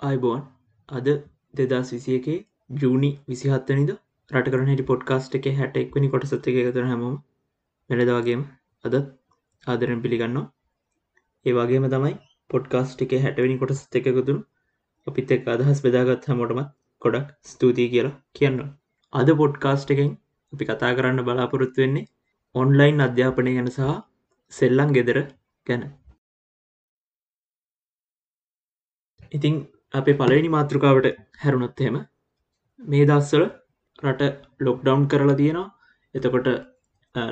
අයිබෝන් අද දෙදස් විසියකේ ජූනි විසිහත්තනිද රට කරන හිටි පොඩ්කාස්ට් එක හැට එක්වනි කොටසත් එක එකතර හැමෝම. වෙනදවාගේම අදත් ආදරෙන් පිළිගන්නවා. ඒවාගේම තමයි පොඩ්කාස්ට් එක හැටවැනි කොටසත් එකකුතුරු අපිත් එක් අදහස් බෙදාගත් හැමෝටමත් ගොඩක් ස්තුතියි කියලා කියන්න අද පොඩ්කාස්ට් එකෙන් අපි කතා කරන්න බලාපොරොත්තු වෙන්නේ ඔන්ලයින් අධ්‍යාපනය ගැන සහ සෙල්ලං ගෙදර ගැන. ඉතිං අපේ පලවෙනි මාතෘකාවට හැරුණොත් එහෙම මේ දස්සල රට ලොක්ඩවන්් කරලා තියෙනවා. එතකොට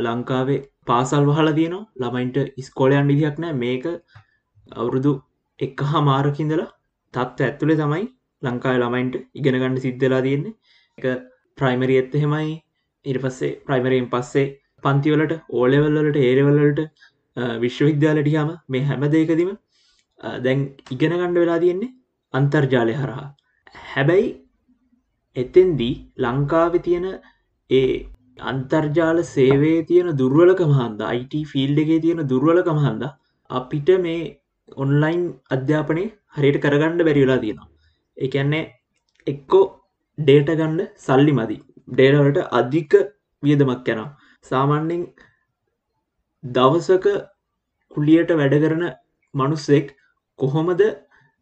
ලංකාවේ පාසල් වහල තියනවා. ළමයින්ට ඉස්කෝලයන් විදිහක් නෑ මේක අවුරුදු එක් හා මාරකින්දලා තත්ව ඇත්තුලේ තමයි ලංකාය ළමයින්ට ඉගෙන ගණඩ සිද්ධලා තියෙන්නේ. එක ප්‍රයිමරි එත්ත හෙමයි ඉරි පස්සේ ප්‍රයිමරයෙන් පස්සේ පන්තිවලට ඕලෙවල්ලට ඒරවල්ලට විශ්වවිද්‍යාලටියාම මේ හැම දෙකදීම දැන් ඉගෙන ගණ්ඩ වෙලා තියෙන්නේ අන්තර්ජාලය හරහා. හැබැයි එතෙන්දී ලංකාවෙ තියෙන ඒ අන්තර්ජාල සේවේ තියෙන දුර්වලක මහන්ද අයිට ෆිල්ඩ එකේ තියෙන දුර්වලක මහන්ද අපිට මේ ඔන්ලයින් අධ්‍යාපනය හරියට කරගණ්ඩ බැරිවෙලා තියෙනවා. එකන්නේ එක්කෝ ඩේට ගණ්ඩ සල්ලි මදි. ඩේටවලට අධික වියදමක් යනවා. සාමාන්‍යෙන් දවසක කුලියට වැඩ කරන මනුස්සෙක් කොහොමද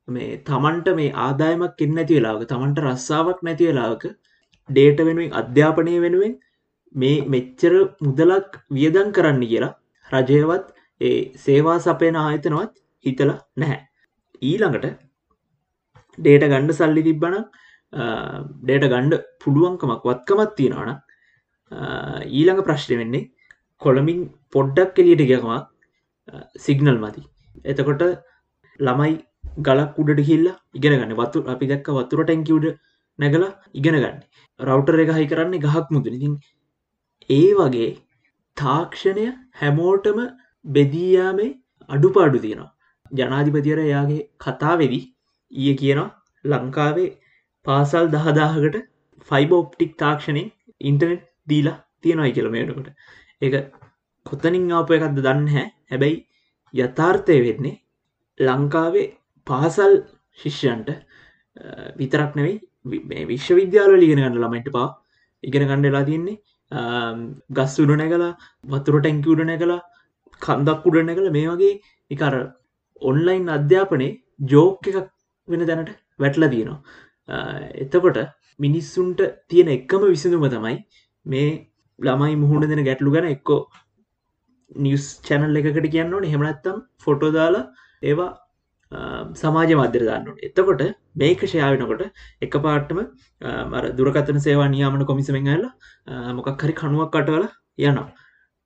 මේ තමන්ට මේ ආදායමක් එන්න ඇති වෙලාක තමන්ට රස්සාාවක් නැති වෙලාක ඩේට වෙනුවෙන් අධ්‍යාපනය වෙනුවෙන් මේ මෙච්චර මුදලක් වියදන් කරන්න කියලා රජයවත් ඒ සේවා සපයන ආයතනවත් හිතල නැහැ. ඊළඟට ඩේට ගණ්ඩ සල්ලි තිබ්බන ඩේට ගණ්ඩ පුළුවන්කමක් වත්කමත් තියෙනවන ඊළඟ ප්‍රශ්නය වෙන්නේ කොළමින් පොඩ්ඩක් එලියට ගකමක් සිගනල් මති එතකොට ළමයි ගලක් උඩට හිල්ලා ඉගෙන ගන්න. වත්තු අපි දැක්ක වතුර ටැන්කිවඩ නැගල ඉගෙන ගන්න. රවටර එක හහි කරන්නේ ගහක් මුදනිතින් ඒ වගේ තාක්ෂණය හැමෝටම බෙදීයාමේ අඩුපාඩු තියෙනවා. ජනාධිපතිවර එයාගේ කතාවෙදී ඊය කියනවා ලංකාවේ පාසල් දහදාහකට ෆයිබ ඔප්ටික් තාක්ෂණය ඉන්ටනෙට් දීලා තියෙනයි කියලමයනකට ඒ කොත්තනින් ආප එකක්ද දන්න හැ හැබැයි යථාර්ථය වෙන්නේ ලංකාවේ පාසල් ශිෂ්‍යන්ට විතරක් නෙවෙයි විශ්වවිද්‍යාල ලිගෙන ගන්න ළමයිට පා ඉගෙන ගණ්ඩලා තියන්නේ ගස් උඩ නැකලා වතුර ටැංකිවුඩ නැකලා කන්දක් උඩ නැකල මේ වගේ එකර ඔන්ලයින් අධ්‍යාපනය ජෝක එකක් වෙන දැනට වැටලා තියෙනවා. එතකොට මිනිස්සුන්ට තියෙන එක්කම විසිඳුම තමයි මේ ළමයි මුහුණ දෙන ගැටලු ගැන එක්කෝ නිියස් චැනල් එකකට කියන්න ඕන. හෙමනත්තම් ෆොටෝ දාලා ඒවා සමාජ මධ්‍යර දන්නුට එතකොට මේක ෂයාවෙනකොට එක පාට්ටම මර දුරකතන සේවා නියාමන කොමිසමෙන්ගල්ල මොකක් හරි කනුවක් කටවල යනවා.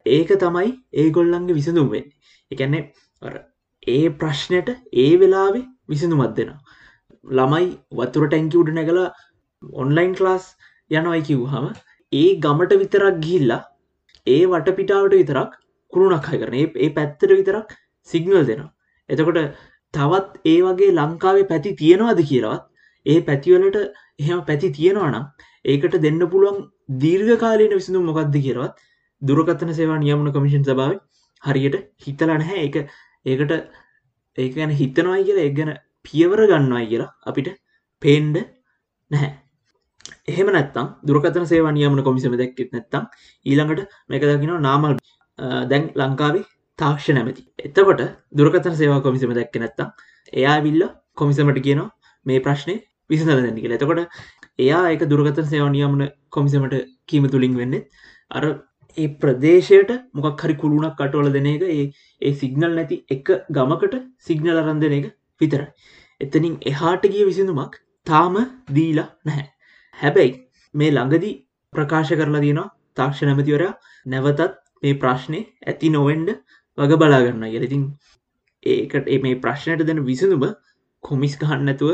ඒක තමයි ඒගොල්ලන්ගේ විසඳුම් වෙන්නේ. එකන්නේ ඒ ප්‍රශ්නයට ඒ වෙලාවේ විසිඳුමත් දෙෙනවා. ළමයි වතුර ටැංකි උඩ නැගලා ඔන්ලයින් ක්ලාස් යනවයි කිව් හම ඒ ගමට විතරක් ගිහිල්ලා ඒ වටපිටාවට විතරක් කුරුණක් හය කරන ඒ පැත්තට විතරක් සිගනල් දෙනවා. එතකොට තවත් ඒ වගේ ලංකාවේ පැති තියෙනවාද කියලවත් ඒ පැතිවලට එහෙම පැති තියෙනවා නම් ඒකට දෙන්න පුළුවන් දීර්ඝ කාලීන විසිඳු මොකක්ද කියරවත් දුරකත්තන සේවා නියමන කමිෂන් සභාව හරියට හිතල නැහැ. එක ඒකට ඒ ගැන හිතනවයි කියලා එක් ගැන පියවර ගන්නවයි කියලා අපිට පේන්ඩ නැහැ. එහෙම නැත්තම් දුරකතන සේවා නියමන කොමිසම දැක්කෙත් නැත්තම් ඊළඟට මේක දකිනවා නාමල්. දැන් ලංකාවේ තාක්ෂ නැමති. එතකොට දුරකතන සේවා කොමිසම දැක්ක නැත්තම් එයා විල්ල කොමිසමට කියනවා මේ ප්‍රශ්නය විසඳ දැන්න කියලා. එතකොට එයා එක දුරගතන සේවා නියමන කොමිසමට කීම තුළින් වෙන්න අර ඒ ප්‍රදේශයට මොකක් හරි කුළුණක් කටවල දෙන එක ඒ ඒ සිගනල් නැති එක ගමකට සිගනල අරන්දන එක විතරයි. එතනින් එහාට ගිය විසිඳුමක් තාම දීලා නැහැ. හැබැයි මේ ළඟදී ප්‍රකාශ කරලා තියෙනවා තාක්ෂ නැමතිවරයා නැවතත් මේ ප්‍රශ්නය ඇති නොවෙන්ඩ වග බලාගන්න ගෙලතින් ඒකට මේ ප්‍රශ්නයට දෙන විසඳුම කොමිස් ගහන්නඇතුව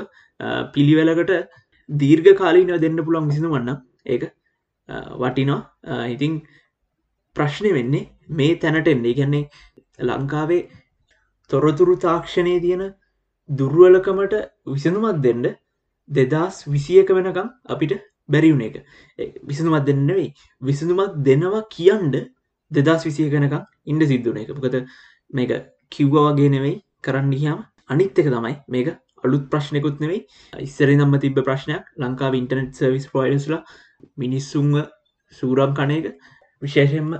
පිළිවෙලකට දීර්ඝ කාලීනව දෙන්න පුළන් විසිඳු වන්න ඒක වටිනවා. ඉතිං ප්‍රශ්නය වෙන්නේ මේ තැනට එන්නේ. ගැන්නේ ලංකාවේ තොරතුරු තාක්ෂණය තියෙන දුර්ුවලකමට විසඳුමත් දෙන්න දෙදස් විසියක වෙනකම් අපිට බැරිවුණ එක. විසඳුමත් දෙන්නවෙයි විසඳුමත් දෙනවා කියන්ඩ දෙදස් විසිය කනකම් ඉන්ඩ සිද්ධන එක පොකත මේක කිව්ව වගේ නෙවෙයි කරන්න ගියාම අනිත් එක තමයි මේක අලුත් ප්‍රශ්නකුත් නෙවෙයි. ඉස්සර නම්ම තිබ ප්‍රශ්නයක් ලංකාව ඉන්ටනෙට් සර්විස් පොයිඩස්ල මිනිස්සුන්ව සූරම් කණයක විශේෂෙන්ම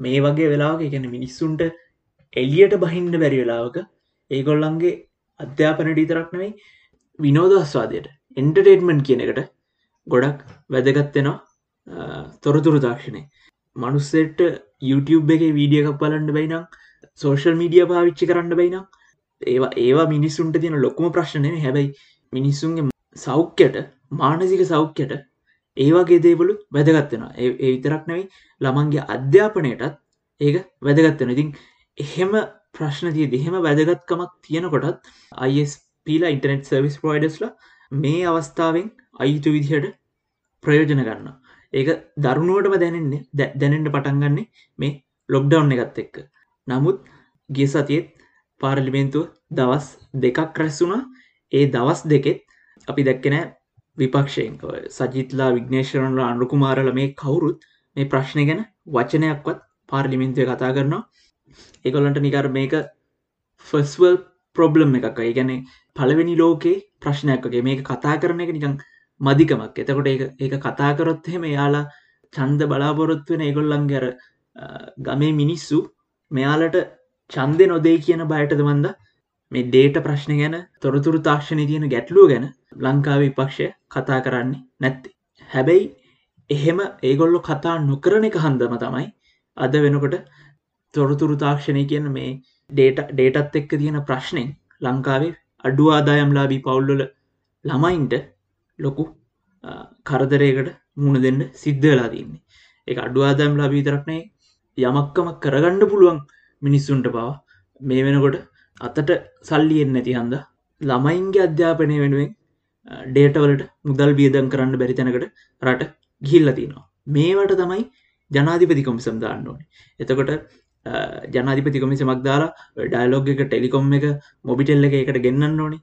මේ වගේ වෙලාක ගැන මිනිස්සුන්ට එලියට බහින්ඩ බැරි වෙලාවක ඒගොල්ලන්ගේ අධ්‍යාපනට ඉතරක් නෙවෙයි විනෝදස්වාදයට එන්ටර්ටේට්මන්් කියන එකට ගොඩක් වැදගත්වෙනවා තොරතුරු තාක්ෂණය. මනුස්සෙට YouTube එක වීඩියක බලන්න බයිනම් සෝෂල් මීඩිය පාවිච්චි කරන්න බයිනම් ඒවා ඒවා මිනිස්සුන්ට තියෙන ලොකුම ප්‍රශ්නය හැබැයි මිනිස්සුන්ගේ සෞඛ්‍යයට මානසික සෞඛ්‍යයට ඒවාගේ දේවලු වැදගත්වෙනවා ඒ විතරක් නැවයි ළමන්ගේ අධ්‍යාපනයටත් ඒක වැදගත්වෙන ඉතින් එහෙම ප්‍රශ්න තිය දෙහෙම වැදගත්කමක් තියෙනකොටත් අයිස්පීලා ඉන්ටනෙට් සර්විස් ප්‍රයිඩස්ලා මේ අවස්ථාවෙන් අයිතු විදිහට ප්‍රයෝජන ගන්න ඒක දරුණුවටම දැනෙන්නේ දැනෙන්ට පටන්ගන්නේ මේ ලොක්ඩව් එකත් එක්ක. නමුත් ගිය සතියෙත් පාරලිමේන්තුව දවස් දෙකක් රැස්සුනා ඒ දවස් දෙකෙත් අපි දැක්කෙනෑ විපක්ෂයෙන්. සජිත්ලා විග්නේශරන්ල අනුකුමාරල මේ කවුරුත් මේ ප්‍රශ්නය ගැන වචනයක්වත් පාර්ලිමෙන්තුය කතා කරනවා. එකොල්ලන්ට නිකර මේක ෆස්වල් ප්‍රොබ්ලම් එකක්. ඒ ගැන පළවෙනි ලෝකේ ප්‍රශ්නයක්ගේ මේක කතා කරන එක නිකං මදිකමක් එතකොට ඒක කතා කරොත් එහෙම යාලා චන්ද බලාපොරොත්වෙන ඒගොල්ලන්ගර ගමේ මිනිස්සු මෙයාලට චන්දය නොදේ කියන බයටද මන්ද මේ ඩේට ප්‍රශ්න ගැන තොරතුරු තාක්ෂණය තියෙන ගැටලුව ගැන ලංකාව පක්ෂය කතා කරන්නේ නැත්ති. හැබැයි එහෙම ඒගොල්ලො කතා නොකරන එක හන්දම තමයි අද වෙනකොට තොරතුරු තාක්ෂණය කියන මේ ඩේට ඩේටත් එක්ක තියෙන ප්‍රශ්නයෙන් ලංකාවේ අඩු ආදායම්ලාබී පවුල්ලොල ළමයින්ට ලොකු කරදරයකට මුණ දෙන්න සිද්ධ වෙලා තින්නේ එක අඩු ආදායම් ලාබී තරක්නේ යමක්කම කරගණ්ඩ පුළුවන් මිනිස්සුන්ට පවා මේ වෙනකොට අතට සල්ලියෙන් නැති හන්ද ළමයින්ගේ අධ්‍යාපනය වෙනුවෙන් ඩේටවලට මුදල් වියදන් කරන්න බැරි තැනකට රට ගිල්ල තිනවා මේවට තමයි ජනාධිපති කොමිසම් දාන්න ඕනේ. එතකොට ජනාධිපති කොමිසමක් දාලා ඩයිලෝග් එක ටෙලිකොම් එක මොබිටෙල්ල එක එකට ගෙන්න්න ඕනේ.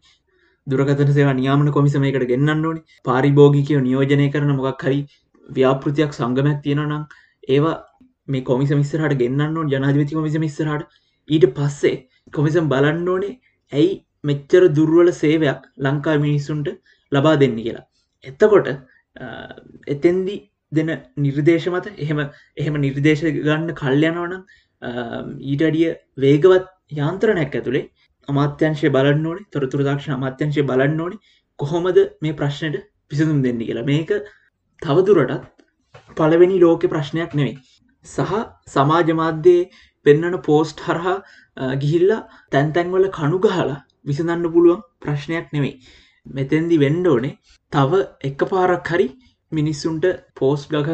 දුරකතන සේවා නියාමන කොමිසම එකට ගෙන්න්න ඕනේ. පාරිභෝගිකයෝ නියෝජනය කරන මොකක් හරි ව්‍යාපෘතියක් සංගමයක් තියෙනනම් ඒවා මේ කොමිස මිස්සරහට ගෙන්න්න ඕන ජනාධවිති කොමිස මිස්සරහට ඊට පස්සේ කොමිසම් බලන්න ඕනේ ඇයි මෙච්චර දුර්වල සේවයක් ලංකා මිනිස්සුන්ට ලබා දෙන්න කියලා. එත්තකොට එතෙන්දි දෙන නිර්දේශ මත එහෙම එහෙම නිර්දේශ ගන්න කල්යනවනම් ඊට අඩිය වේගවත් යාන්ත්‍රණයක් ඇතුළේ අමාත්‍යංශය බලන්න ඕනේ තොරතුර දක්ෂ අමාත්‍යංශය බලන්න ඕනේ. කොහොමද මේ ප්‍රශ්නයට පිසඳුම් දෙන්න කියලා. මේක තවදුරටත් පළවෙනි ලෝක ප්‍රශ්නයක් නෙවෙයි සහ සමාජ මාධ්‍යයේ පෙන්නන පෝස්ට් හරහා ගිහිල්ලා තැන්තැන්වල කණු ගහලා විසඳන්න පුළුවන් ප්‍රශ්නයක් නෙවෙයි මෙතැන්දි වෙන්ඩ ඕනේ තව එක පාරක් හරි මිනිස්සුන්ට පෝස්් ගහ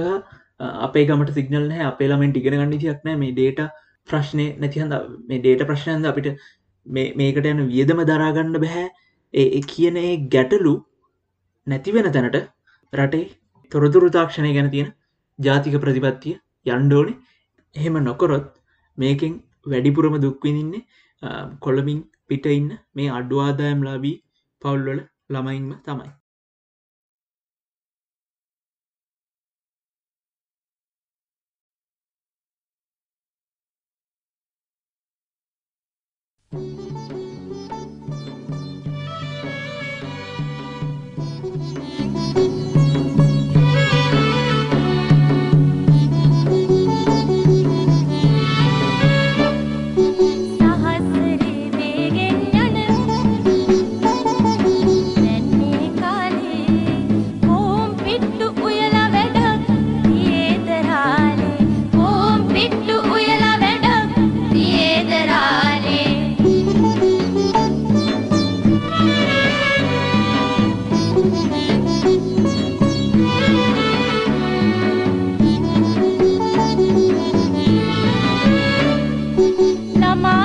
අපේ ගමට සිගනල් හැ අපේලාමෙන් ඉගෙන ගන්න තියක් නෑ මේ ඩේට ප්‍රශ්නය නැතිහඳ මේ ඩේට ප්‍රශ්නයන්ද අපිට මේකට යන වියදම දරාගන්න බැහැ. ඒ කියන ඒ ගැටලු නැතිවෙන තැනට රටේ තොරතුරු තාක්ෂණය ගැන තියෙන ජාතික ප්‍රතිපත්තිය යන්්ඩෝනේ එහෙම නොකොරොත් මේකෙන් වැඩිපුරම දුක්විනින්නේ කොළමින් පිට ඉන්න මේ අඩුවාදායම් ලාබී පවුල්වල ළමයින්ම තමයි.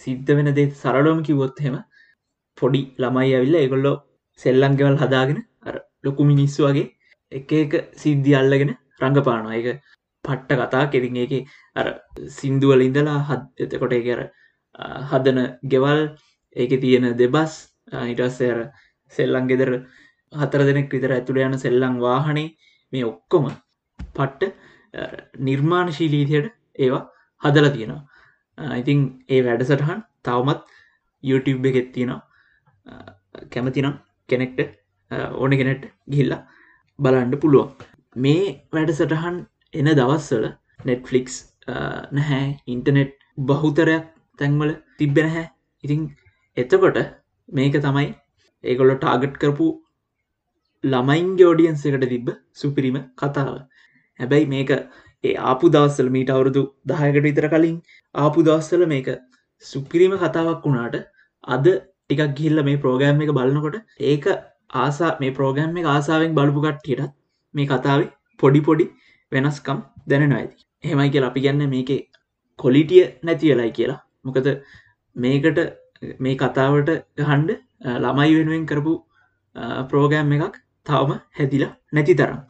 සිද්ධ වෙන දේ සරලෝම කිවොත්හෙම පොඩි ළමයි ඇවිල්ල ඒගොල්ලො සෙල්ලංගෙවල් හදාගෙන අර ලොකු මිනිස්සු වගේ එක එක සිද්ධි අල්ලගෙන රඟපානවා. එක පට්ට කතා කෙරින් එක අර සින්දුවල ඉඳලා හත් එතකොට කර හදන ගෙවල් ඒක තියෙන දෙබස් ඉටස්සර සෙල්ලං ගෙදර හතර දෙනෙක් විතර ඇතුළ යන සෙල්ලං වාහනේ මේ ඔක්කොම පට්ට නිර්මාණශීලීතියට ඒවා හදල තියෙනවා. Uh, ඉතින් ඒ වැඩසටහන් තවමත් YouTube එකෙත් තියෙනවා. Uh, කැමතිනම් කෙනෙක්ට uh, ඕන කෙනෙට ගිල්ලා බලන්ඩ පුළුවන්. මේ වැඩසටහන් එන දවස්සල නෙට්ෆලික්ස් නැහැ. ඉන්ටනෙට් බහුතරයක් තැන්වල තිබ්බෙන හැ ඉතින් එතකොට මේක තමයි ඒගොල්ලො ටාගට් කරපු ළමයින්ගේ ෝඩියන්ස එකට තිබ්බ සුපිරිම කතාව. හැබැයි මේක ඒ ආපු දවස්සල මීට අවුරුදු දහයකට විතර කලින් ආපු දවස්සල මේක සුපිරිම කතාවක් වුණාට අද ටිකක් ගිල්ල මේ ප්‍රෝගෑම් එක බලනකොට ඒක ආසා මේ ප්‍රෝගෑම් එක ආසාාවෙන් බලපු කට්ටියටත් මේ කතාවේ පොඩි පොඩි වෙනස්කම් දැනෙන ඇති. එහෙමයි කියලා අපි ගන්න මේක කොලිටිය නැති වෙලයි කියලා. මොකද මේකට මේ කතාවට ගහන්ඩ ළමයි වෙනුවෙන් කරපු ප්‍රෝගෑම් එකක් තවම හැදිලා නැති තරම්.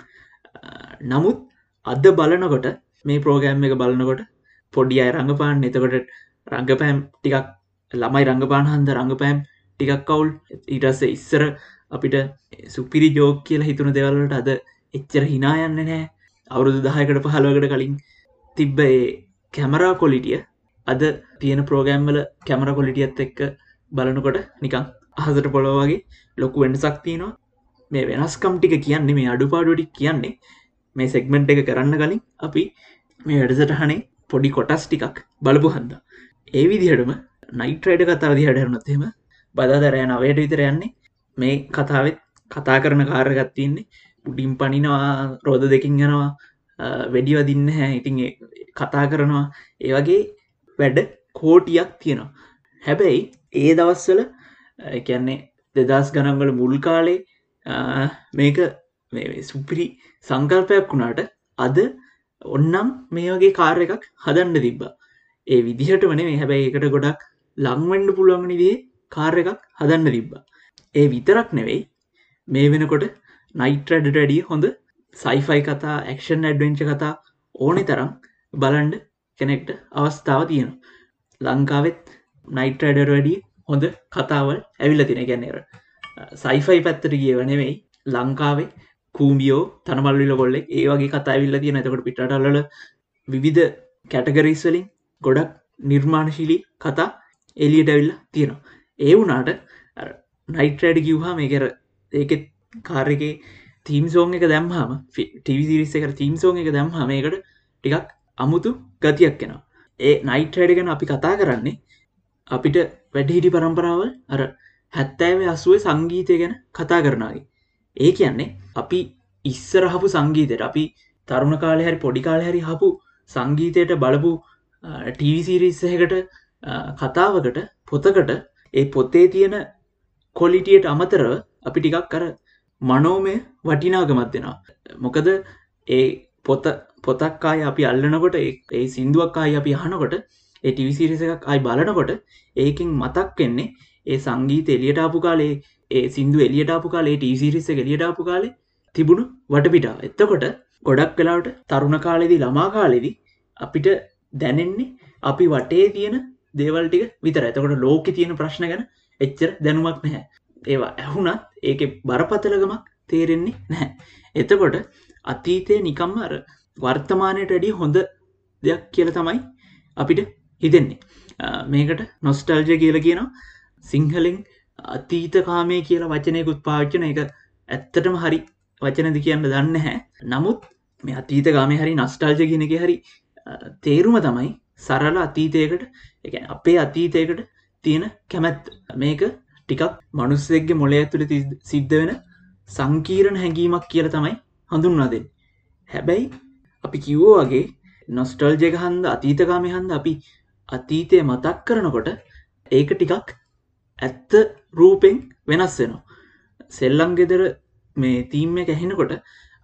නමුත් අද බලනකොට මේ ප්‍රෝගෑම් එක බලනකොට පොඩි අය රඟපාන් එතකොට රංගපෑම් ටිකක් ළමයි රංගපාන හන්ද රංගපෑම් ටිකක් කවුල් ඉටස්ස ඉස්සර අපිට සුපිරි ජෝක් කියලා හිතුන දෙවල්ලට අද එච්චර හිනායන්න නෑ අවුරුදු දහයකට පහලවකට කලින් තිබ්බ ඒ කැමරා කොලිටිය අද තියෙන ප්‍රෝගෑම්වල කැමර කොලිටියත් එක්ක බලනකොට නිකං අහසට පොළොවගේ ලොකු වෙනසක් තියනවා. මේ වෙනස්කම් ටික කියන්නේ මේ අඩුපාඩුවටි කියන්නේ මේ සෙක්මෙන්ට් එක කරන්න කලින් අපි මේ වැඩසටහනේ පොඩි කොටස් ටිකක් බලපු හන්ද. ඒ විදිහටම නයිට්‍රයිඩ කතාව දිහටරනොත්තෙම බදාදරය නවයට විතර යන්නේ මේ කතාවත් කතා කරන කාරගත්තින්නේ උඩින් පනිනවා රෝධ දෙකින් යනවා වැඩිවදින්න හැ ඉතින් කතා කරනවා. ඒවගේ වැඩ කෝටියක් තියෙනවා. හැබැයි ඒ දවස්වල කියන්නේ දෙදස් ගනන්වල මුල් කාලේ මේක සුපිරි සංකල්පයක් වුණාට අද ඔන්නම් මේ වගේ කාර එකක් හදන්න තිබ්බා. ඒ විදිහට වන මේ හැබැයි එකට ගොඩක් ලංවෙන්ඩ පුළුවන්නිදේ කාර එකක් හදන්න තිබ්බා. ඒ විතරක් නෙවෙයි. මේ වෙනකොට නයිට්‍රඩ ඩඩිය හොඳ සයිෆයි කතා ඇක්ෂන් ඇඩවෙන්ච කතා ඕනෙ තරම් බලන්ඩ කෙනෙක්ට අවස්ථාව තියෙනවා. ලංකාවෙත් නයිට්‍රඩර් වැඩිය හොඳ කතාවල් ඇවිල්ල තින ගැන්නේර සයිෆයි පැත්තට ගිය වනෙවෙයි ලංකාවේ කූමියෝ තනමල්ලිල කොල්ලෙ ඒ වගේ කතා ඇවිල්ල තියෙන ඇතකට පිටටල්ල විවිධ කැටගරිස්වලින් ගොඩක් නිර්මාණශීලී කතා එලියට ඇවිල්ල තියෙනවා. ඒ වුනාට නයිට්‍රඩ කිව්හා මේ කර ඒකෙත් කාරකේ තීම් සෝන් එක දැම්හම ටිවිසිරිස්ස එක තීම් සෝන් එක දැම්හම එකට ටිකක් අමුතු ගතියක් කෙනවා ඒ නයිට්‍රඩ ගැන අපි කතා කරන්නේ අපිට වැඩහිටි පරම්පරාවල් අර හැත්තෑව අසුවේ සංගීතය ගැන කතා කරනාගේ ඒ කියන්නේ අපි ඉස්සරහපු සංගීතයට අපි තරුණ කාලය හරි පොඩි කාල හැරි හපු සංගීතයට බලපු ටීවිසිරිස්සහකට කතාවකට පොතකට ඒ පොත්තේ තියෙන කොලිටියට අමතරව අපි ටිකක් කර මනෝමය වටිනාගමත් දෙෙනවා. මොකද ඒ පොත පොතක්කාය අපි අල්ලනකොට ඒ සිින්දුවක්කායි අපි අහනකොට ඒ ටිවිසිරිස එකක් අයි බලනකොට ඒකින් මතක් වෙන්නේ ඒ සංගීත එලියටාපු කාලේ ඒ සිින්දු එලියටාපු කාලේ ටීසිරිස්ස එලියටාපු කාලේ තිබුණු වටපිටා. එත්තකොට ගොඩක් කලාවට තරුණ කාලෙදි ළමා කාලෙදි අපිට දැනෙන්නේ අපි වටේ තියෙන දේවල්ටික විතර ඇතකොට ලෝක තියෙන ප්‍රශ්න ගැන එච්චර දැනුමක් නැහැ. ඒවා ඇහුනත් ඒක බරපතලගමක් තේරෙන්නේ නැහැ. එතකොට අතීතය නිකම්ම අර වර්තමානයට වැඩිය හොඳ දෙයක් කියල තමයි අපිට හිතෙන්නේ. මේකට නොස්ටල්ජ කියල කියනවා. සිංහලෙන් අතීත කාමය කියලා වචනයකුත් පාච්චන එක ඇත්තටම හරි වචනද කියන්න දන්න හැ නමුත් මේ අතීත ගාමය හරි නස්ටල්ජ කියනක හරි තේරුම තමයි සරල අතීතයකට එක අපේ අතීතයකට තියෙන කැමැත් මේක ටිකක් මනුස්සෙක්ගේ මොලේ ඇතුළ සිද්ධ වෙන සංකීරණ හැඟීමක් කියල තමයි හඳුන්වාදෙන් හැබැයි අපි කිව්වෝ වගේ නොස්ටල්ජක හන්ද අතීතකාමය හන්ද අපි අතීතය මතක් කරනකොට ඒක ටිකක් ඇත්ත රූපෙන් වෙනස් වෙනවා. සෙල්ලම් ගෙදර මේ තීම්ම ඇහෙනකොට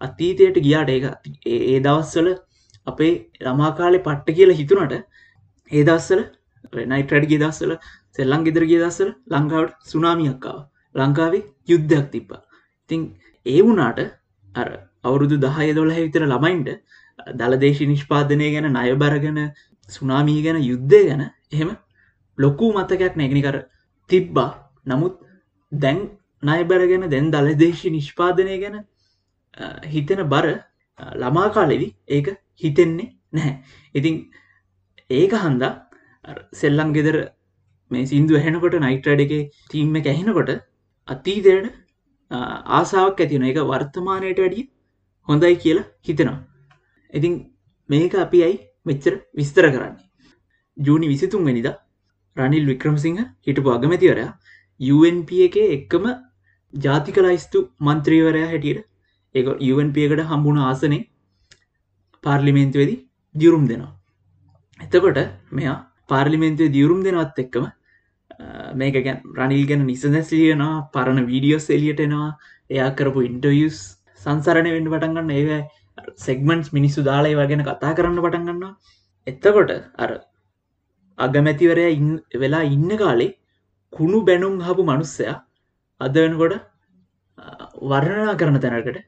අතීතයට ගියාට ඒ ඒ දවස්වල අපේ ළමාකාලෙ පට්ට කියලා හිතුනට ඒ දස්සල නයිටඩගේ දස්සල සෙල්ලං ගෙදර ගේ දස්සල ලංකාවට සුනාමියක්කාව ලංකාවේ යුද්ධයක් තිබ්බා. ඉතිං ඒ වුනාට අර අවුරුදු දහය දොළ විතර ළමයින්ට දළදේශි නිෂ්පාදනය ගැන නයබරගෙන සුනාමී ගැන යුද්ධය ගැන එහෙම ලොකු මතකයක් නැගනිකර තිබ්බා. නමුත් දැන් නයබරගෙන දැන් දළදේශි නිෂ්පාදනය ගැන හිතෙන බර ළමා කාලෙදි ඒක හිතෙන්නේ නැහැ. ඉතින් ඒක හන්දා සෙල්ලම් ගෙදර මේ සිින්දු ඇහෙනකොට නයිට්‍රඩ එක තීම්ම ඇහෙනකොට අතීතයට ආසාාවක් ඇතිවන එක වර්තමානයට වැඩිය හොඳයි කියලා හිතෙනවා. ඉතින් මේක අපි අයි මෙච්චර විස්තර කරන්නේ? ජූනි විසිතුන් වැනිද රනිල් වික්‍රමසිංහ හිටපු අගමැතිවරයා UNP එක එක්කම ජාතික ලයිස්තු මන්ත්‍රීවරයා හැටියට ඒ UNP එකට හම්බුණ ආසනේ පාර්ලිමේන්තුවේදී දියුරුම් දෙනවා. එතකොට මෙයා පාර්ලිමේන්තුව දියුරුම් දෙනවත් එක්කම මේක ගැන් රනිල් ගැන නිසදැස්ලියනවා පරණ වීඩියෝස් එලියටෙනවා එයා කරපු ඉන්ටයස් සංසරණය වෙන්න පටන්ගන්න ඒ සෙක්මන්ස් මිනිස්සු දාලා වගෙන කතා කරන්න පටන්ගන්න එත්තකොට අර අගමැතිවරය වෙලා ඉන්න කාලේ කුණු බැනුම් හපු මනුස්සයා අදවනකොට වර්ණනා කරන තැනකට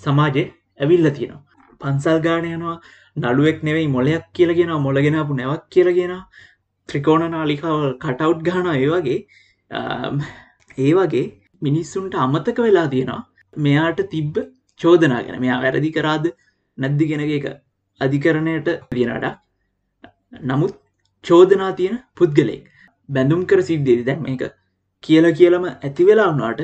සමාජය ඇවිල්ල තියෙනවා. පන්සල් ගාන යනවා නළුවෙක් නෙවෙයි මොලයක් කියලගෙන මොලගෙනපු නැවක් කියලගෙන ත්‍රිකෝණ නාලිකාව කටවු් ගාන ඒවගේ ඒ වගේ මිනිස්සුන්ට අමතක වෙලා තියෙනවා. මෙයාට තිබ්බ චෝදනා ගැන. මෙයා වැරදි කරාද නැද්දි ගෙනක එක අධිකරණයට තියෙනට නමුත් චෝදනා තියෙන පුද්ගලෙක් බැඳුම් කර සිද්ධේද දැන් මේක කියල කියලම ඇති වෙලා වුණාට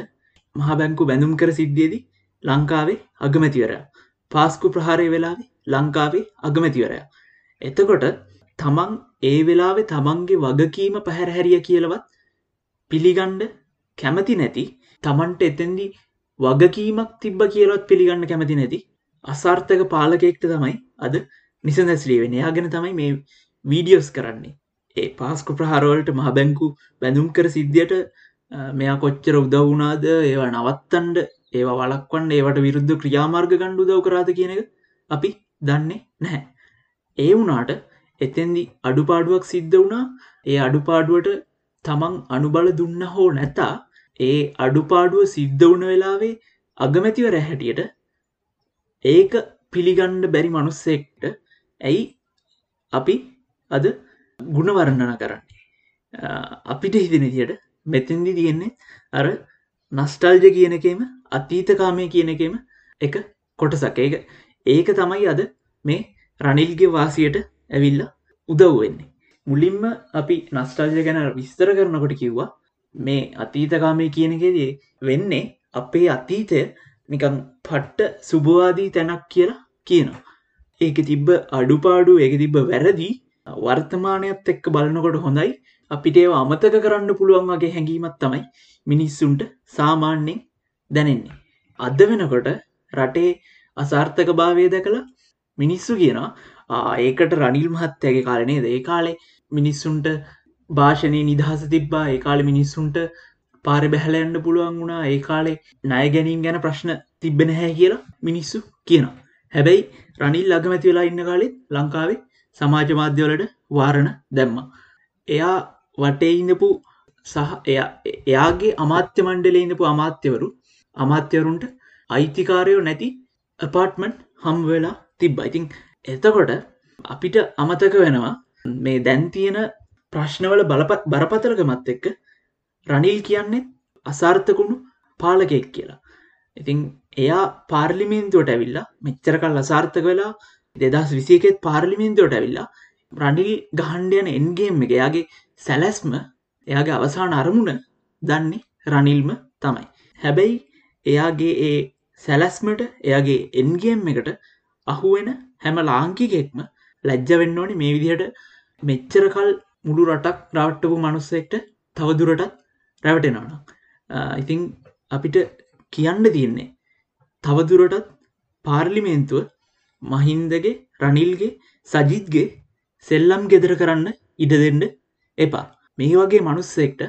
මහ බැංකු බැඳුම් කර සිද්ධියදී ලංකාවේ අගමැතිවරයා. පාස්කු ප්‍රහාරය වෙලාවේ ලංකාවේ අගමැතිවරයා. එතකොට තමන් ඒ වෙලාවෙ තමන්ගේ වගකීම පැහැරහැරිය කියලවත් පිළිගණ්ඩ කැමති නැති තමන්ට එතැන්දි වගකීමක් තිබ්බ කියලත් පිළිගන්න කැමති නැති අසාර්ථක පාලකෙක්ට තමයි අද නිසදැස්ලී වෙන යාගෙන තමයි මේ වීඩියෝස් කරන්නේ. ඒ පාස්කු ප්‍රහාරවලට මහ බැංකු බැඳුම් කර සිද්ධියට මෙයා කොච්චර උදවුනාද ඒවා නවත්තන්ඩ ඒවා වලක්වන්න ඒවට විරුද්ධ ක්‍රියාමාර්ග ගණ්ඩු දව කරාද කියන එක අපි දන්නේ නැහැ. ඒ වුනාට එතෙන්දි අඩුපාඩුවක් සිද්ධ වුණා. ඒ අඩුපාඩුවට තමන් අනුබල දුන්න හෝ නැතා ඒ අඩුපාඩුව සිද්ධ වුණ වෙලාවේ අගමැතිවර හැටියට ඒක පිළිගණ්ඩ බැරි මනුස්සෙක්ට ඇයි අපි අද ගුණවරණන කරන්නේ. අපිට හිතනතියට මෙතැන්දි තියෙන්නේ අර නස්ටල්ජ කියනකෙම අතීතකාමය කියනකෙම එක කොටසක. ඒක ඒක තමයි අද මේ රනිල්ගේ වාසියට ඇවිල්ල උදව්වෙන්නේ මුලින්ම අපි නස්ටල්ජ ගැන විස්තර කරනකොට කිව්වා මේ අතීතකාමය කියනකෙදී වෙන්නේ අපේ අතීතය නිකම් පට්ට සුභවාදී තැනක් කියලා කියනවා. ඒක තිබ්බ අඩුපාඩු ඒක තිබ්බ වැරදි වර්තමානයත් එක්ක බලනකොට හොඳයි. අපිට ඒව අමතක කරන්න පුළුවන් වගේ හැඟීමත් තමයි මිනිස්සුන්ට සාමාන්‍යෙන් දැනෙන්නේ. අද වෙනකොට රටේ අසාර්ථක භාවය දැකලා මිනිස්සු කියනවා ඒකට රනිල් මහත්තයගේ කාලනේ ඒ කාලේ මිනිස්සුන්ට භාෂණය නිදහස තිබ්බා. ඒ කාලෙ මිනිස්සුන්ට පාර බැහලයන්න පුළුවන් වුණා. ඒ කාලේ ණය ගැනීම් ගැන ප්‍රශ්න තිබෙන හැ කියලා මිනිස්සු කියනවා. හැබැයි රනිල් අගමැති වෙලා ඉන්න කාලෙත් ලංකාවේ සමාජ මාධ්‍යවලට වාරණ දැම්ම. එයා වටේ ඉඳපු සහ එයාගේ අමාත්‍ය මණ්ඩලේ ඉඳපු අමාත්‍යවරු අමාත්‍යවරුන්ට අයිතිකාරයෝ නැති අපාර්ට්මන්් හම් වෙලා තිබ්බ. ඉතින් එතකොට අපිට අමතක වෙනවා මේ දැන් තියෙන ප්‍රශ්නවල බලපත් බරපතරකමත් එක්ක රනිල් කියන්නේ අසාර්ථකුණු පාලකෙක් කියලා. ඉතිං එයා පාර්ලිමේන්තුවට ඇවිල්ලා මෙච්චරකල් අසාර්ථක වෙලා දෙදස් විසියකෙත් පාර්ලිමේන්තුවට ඇවිල්ලා රනිල් ගහන්ඩයන එන්ගේම් එක එයාගේ සැලැස්ම එයාගේ අවසාන අරමුණ දන්නේ රනිල්ම තමයි. හැබැයි එයාගේ ඒ සැලැස්මට එයාගේ එන්ගේම් එකට අහුවෙන හැම ලාංකිකෙක්ම ලැජ්ජ වෙන්න ඕනි මේ විදිහට මෙච්චරකල් මුළු රටක් රවට්ටපු මනුස්සෙක්ට තවදුරටත් රැවටෙනවන ඉතිං අපිට කියන්න තියෙන්නේ තවදුරටත් පාර්ලිමේන්තුව මහින්දගේ රනිල්ගේ සජිත්ගේ සෙල්ලම් ගෙදර කරන්න ඉඩ දෙන්න එපා. මේ වගේ මනුස්සෙක්ට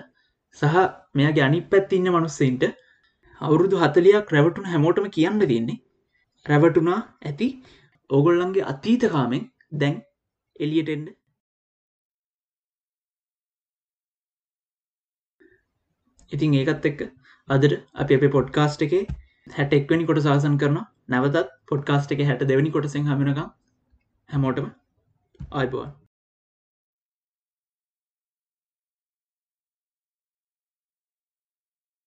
සහ මෙයාගේ අනි පැත්තින්න මනුස්සෙන්ට අවුරුදු හතලයක් රැවටුන හැමෝටම කියන්න තියන්නේ රැවටුනා ඇති ඕගොල්ලන්ගේ අතීතකාමෙන් දැන් එලියටෙන්ඩ ඉතින් ඒකත් එක්ක අදට අප අපේ පොඩ්කාස්ට් එකේ හැට එක්වනි කොට සාසන් කරන නැවතත් පොඩ්කාස්ට එක හැට දෙවැනි කොටසෙන් හමනක හැමෝටම අයිබෝන්